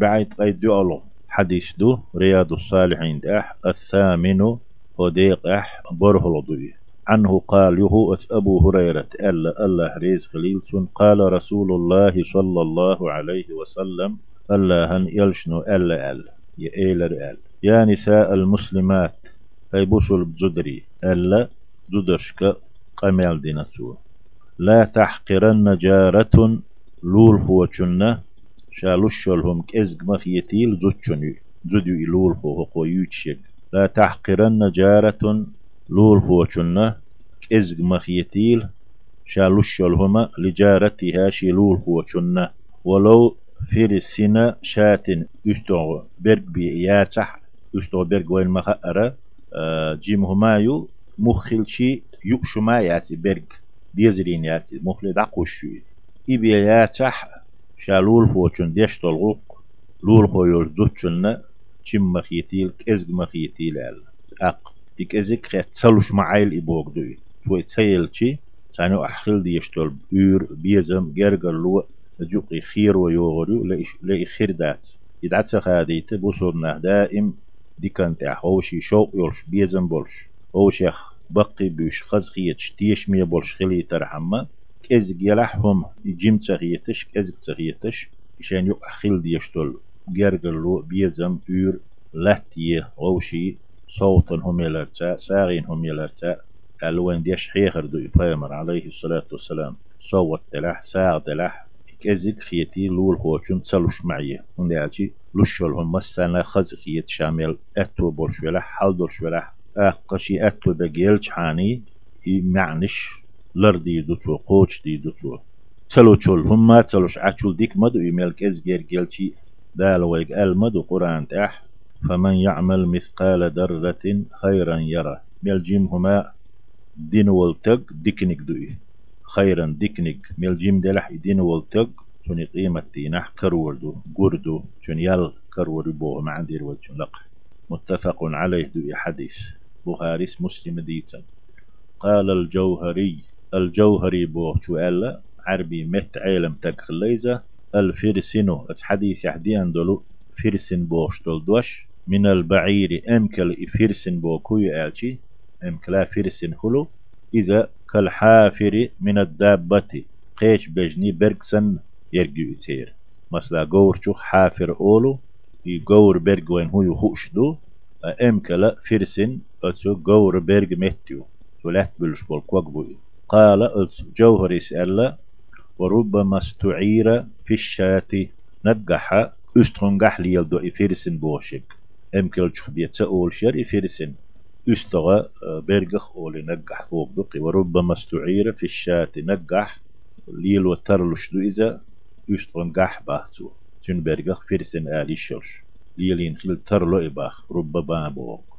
بعيد قيد دو حديث دو رياض الصالحين داح الثامن وديق أح بره لضوي عنه قال يهو أبو هريرة ألا الله ريز خليلسون قال رسول الله صلى الله عليه وسلم ألا هن يلشنو ألا ألا يا إيلر ألا يا نساء المسلمات أي بوسل بزدري ألا زدرشك قمال دينتو لا تحقرن جارة لول خوچنه شالوشلهم كزق مخيتيل زوتشني زدو لول خو خو يوتشيك. لا تحقرن جارة لول خوچنه كزق مخيتيل شالوشلهما لجارتها شلول خوچنه ولو فيرسنا شاتن استو برق بي ياتح استو برق وين مخأرة آه، جيم همايو مخلشي يقشما ياتي برق ديزرين ياتي مخلد عقوشي إبيا شالول فوچون ديش طلغوق لول خويول زوتشن چم مخيتيل كزق مخيتيل ال. اق إك ازك خيت تسلوش معايل إبوغ دوي توي تسيل چي سانو أحخل ديش طلب يور بيزم جرجر لو جوقي خير ويوغريو لأي خير دات. يدعت سخاديت بوصورنا دائم ديكان تاع هوشي شوق يولش بيزم بولش. هوشيخ بقي بيش خزخيتش تيش مية بولش خلي ترحمه كزق يلحهم جيم تغيتش كزق تغيتش عشان يو أخيل ديشتول جرجلو بيزم يور لاتيه غوشي صوتا هم يلرتا ساغين هم يلرتا الوين ديش حيخر دو إبراهيم عليه الصلاة والسلام صوت تلح ساغ تلح كزق خيتي لول خوشن تسلوش هندي عجي لشول هم مسانا خز خيت شامل أتو بولش ولا حل دولش ولا أقشي أتو بجيل حاني معنش لر دي دوتو قوش دي دوتو تلو چول هما تلوش عچول ديك مدو يميل كز جير جيلشي دال ويق ال مدو قرآن تاح فمن يعمل مثقال ذرة خيرا يرى ميل جيم هما دين والتق ديكنك دوي خيرا ديكنك ميل جيم دلح دين والتق توني قيمة تينح كروردو قردو تون يل كرور بوه ما عندي روال لق متفق عليه دوي حديث بخاري مسلم ديتا قال الجوهري الجوهري بو شو ألا عربي مت عالم تكخليزة الفرسينو حديث يحدي اندلو فرسن بوش دوش. من البعير امكل فرسن بو كوي ألشي امكلا فرسن خلو. إذا كالحافر من الدابة قيش بجني بركسن يرجو يتير. مثلا جور شوخ حافر أولو يجور برج وين هو يخوش دو. امكلا فرسن أتو جور برج متيو. ولات بلش بول كوكبوي قال جوهر يسأل وربما استعير في الشاة نجح استرنجح لي يلدو إفيرسن بوشك. أمكل بيتسا أول شر إفيرسن. استغى برجخ أول نجح بوغدقي وربما استعير في الشاة نجح ليل وترلش دو إذا استرنجح باهتو. تن برجخ فيرسن آلي شرش ليلين ترلو إباخ ربما بوغ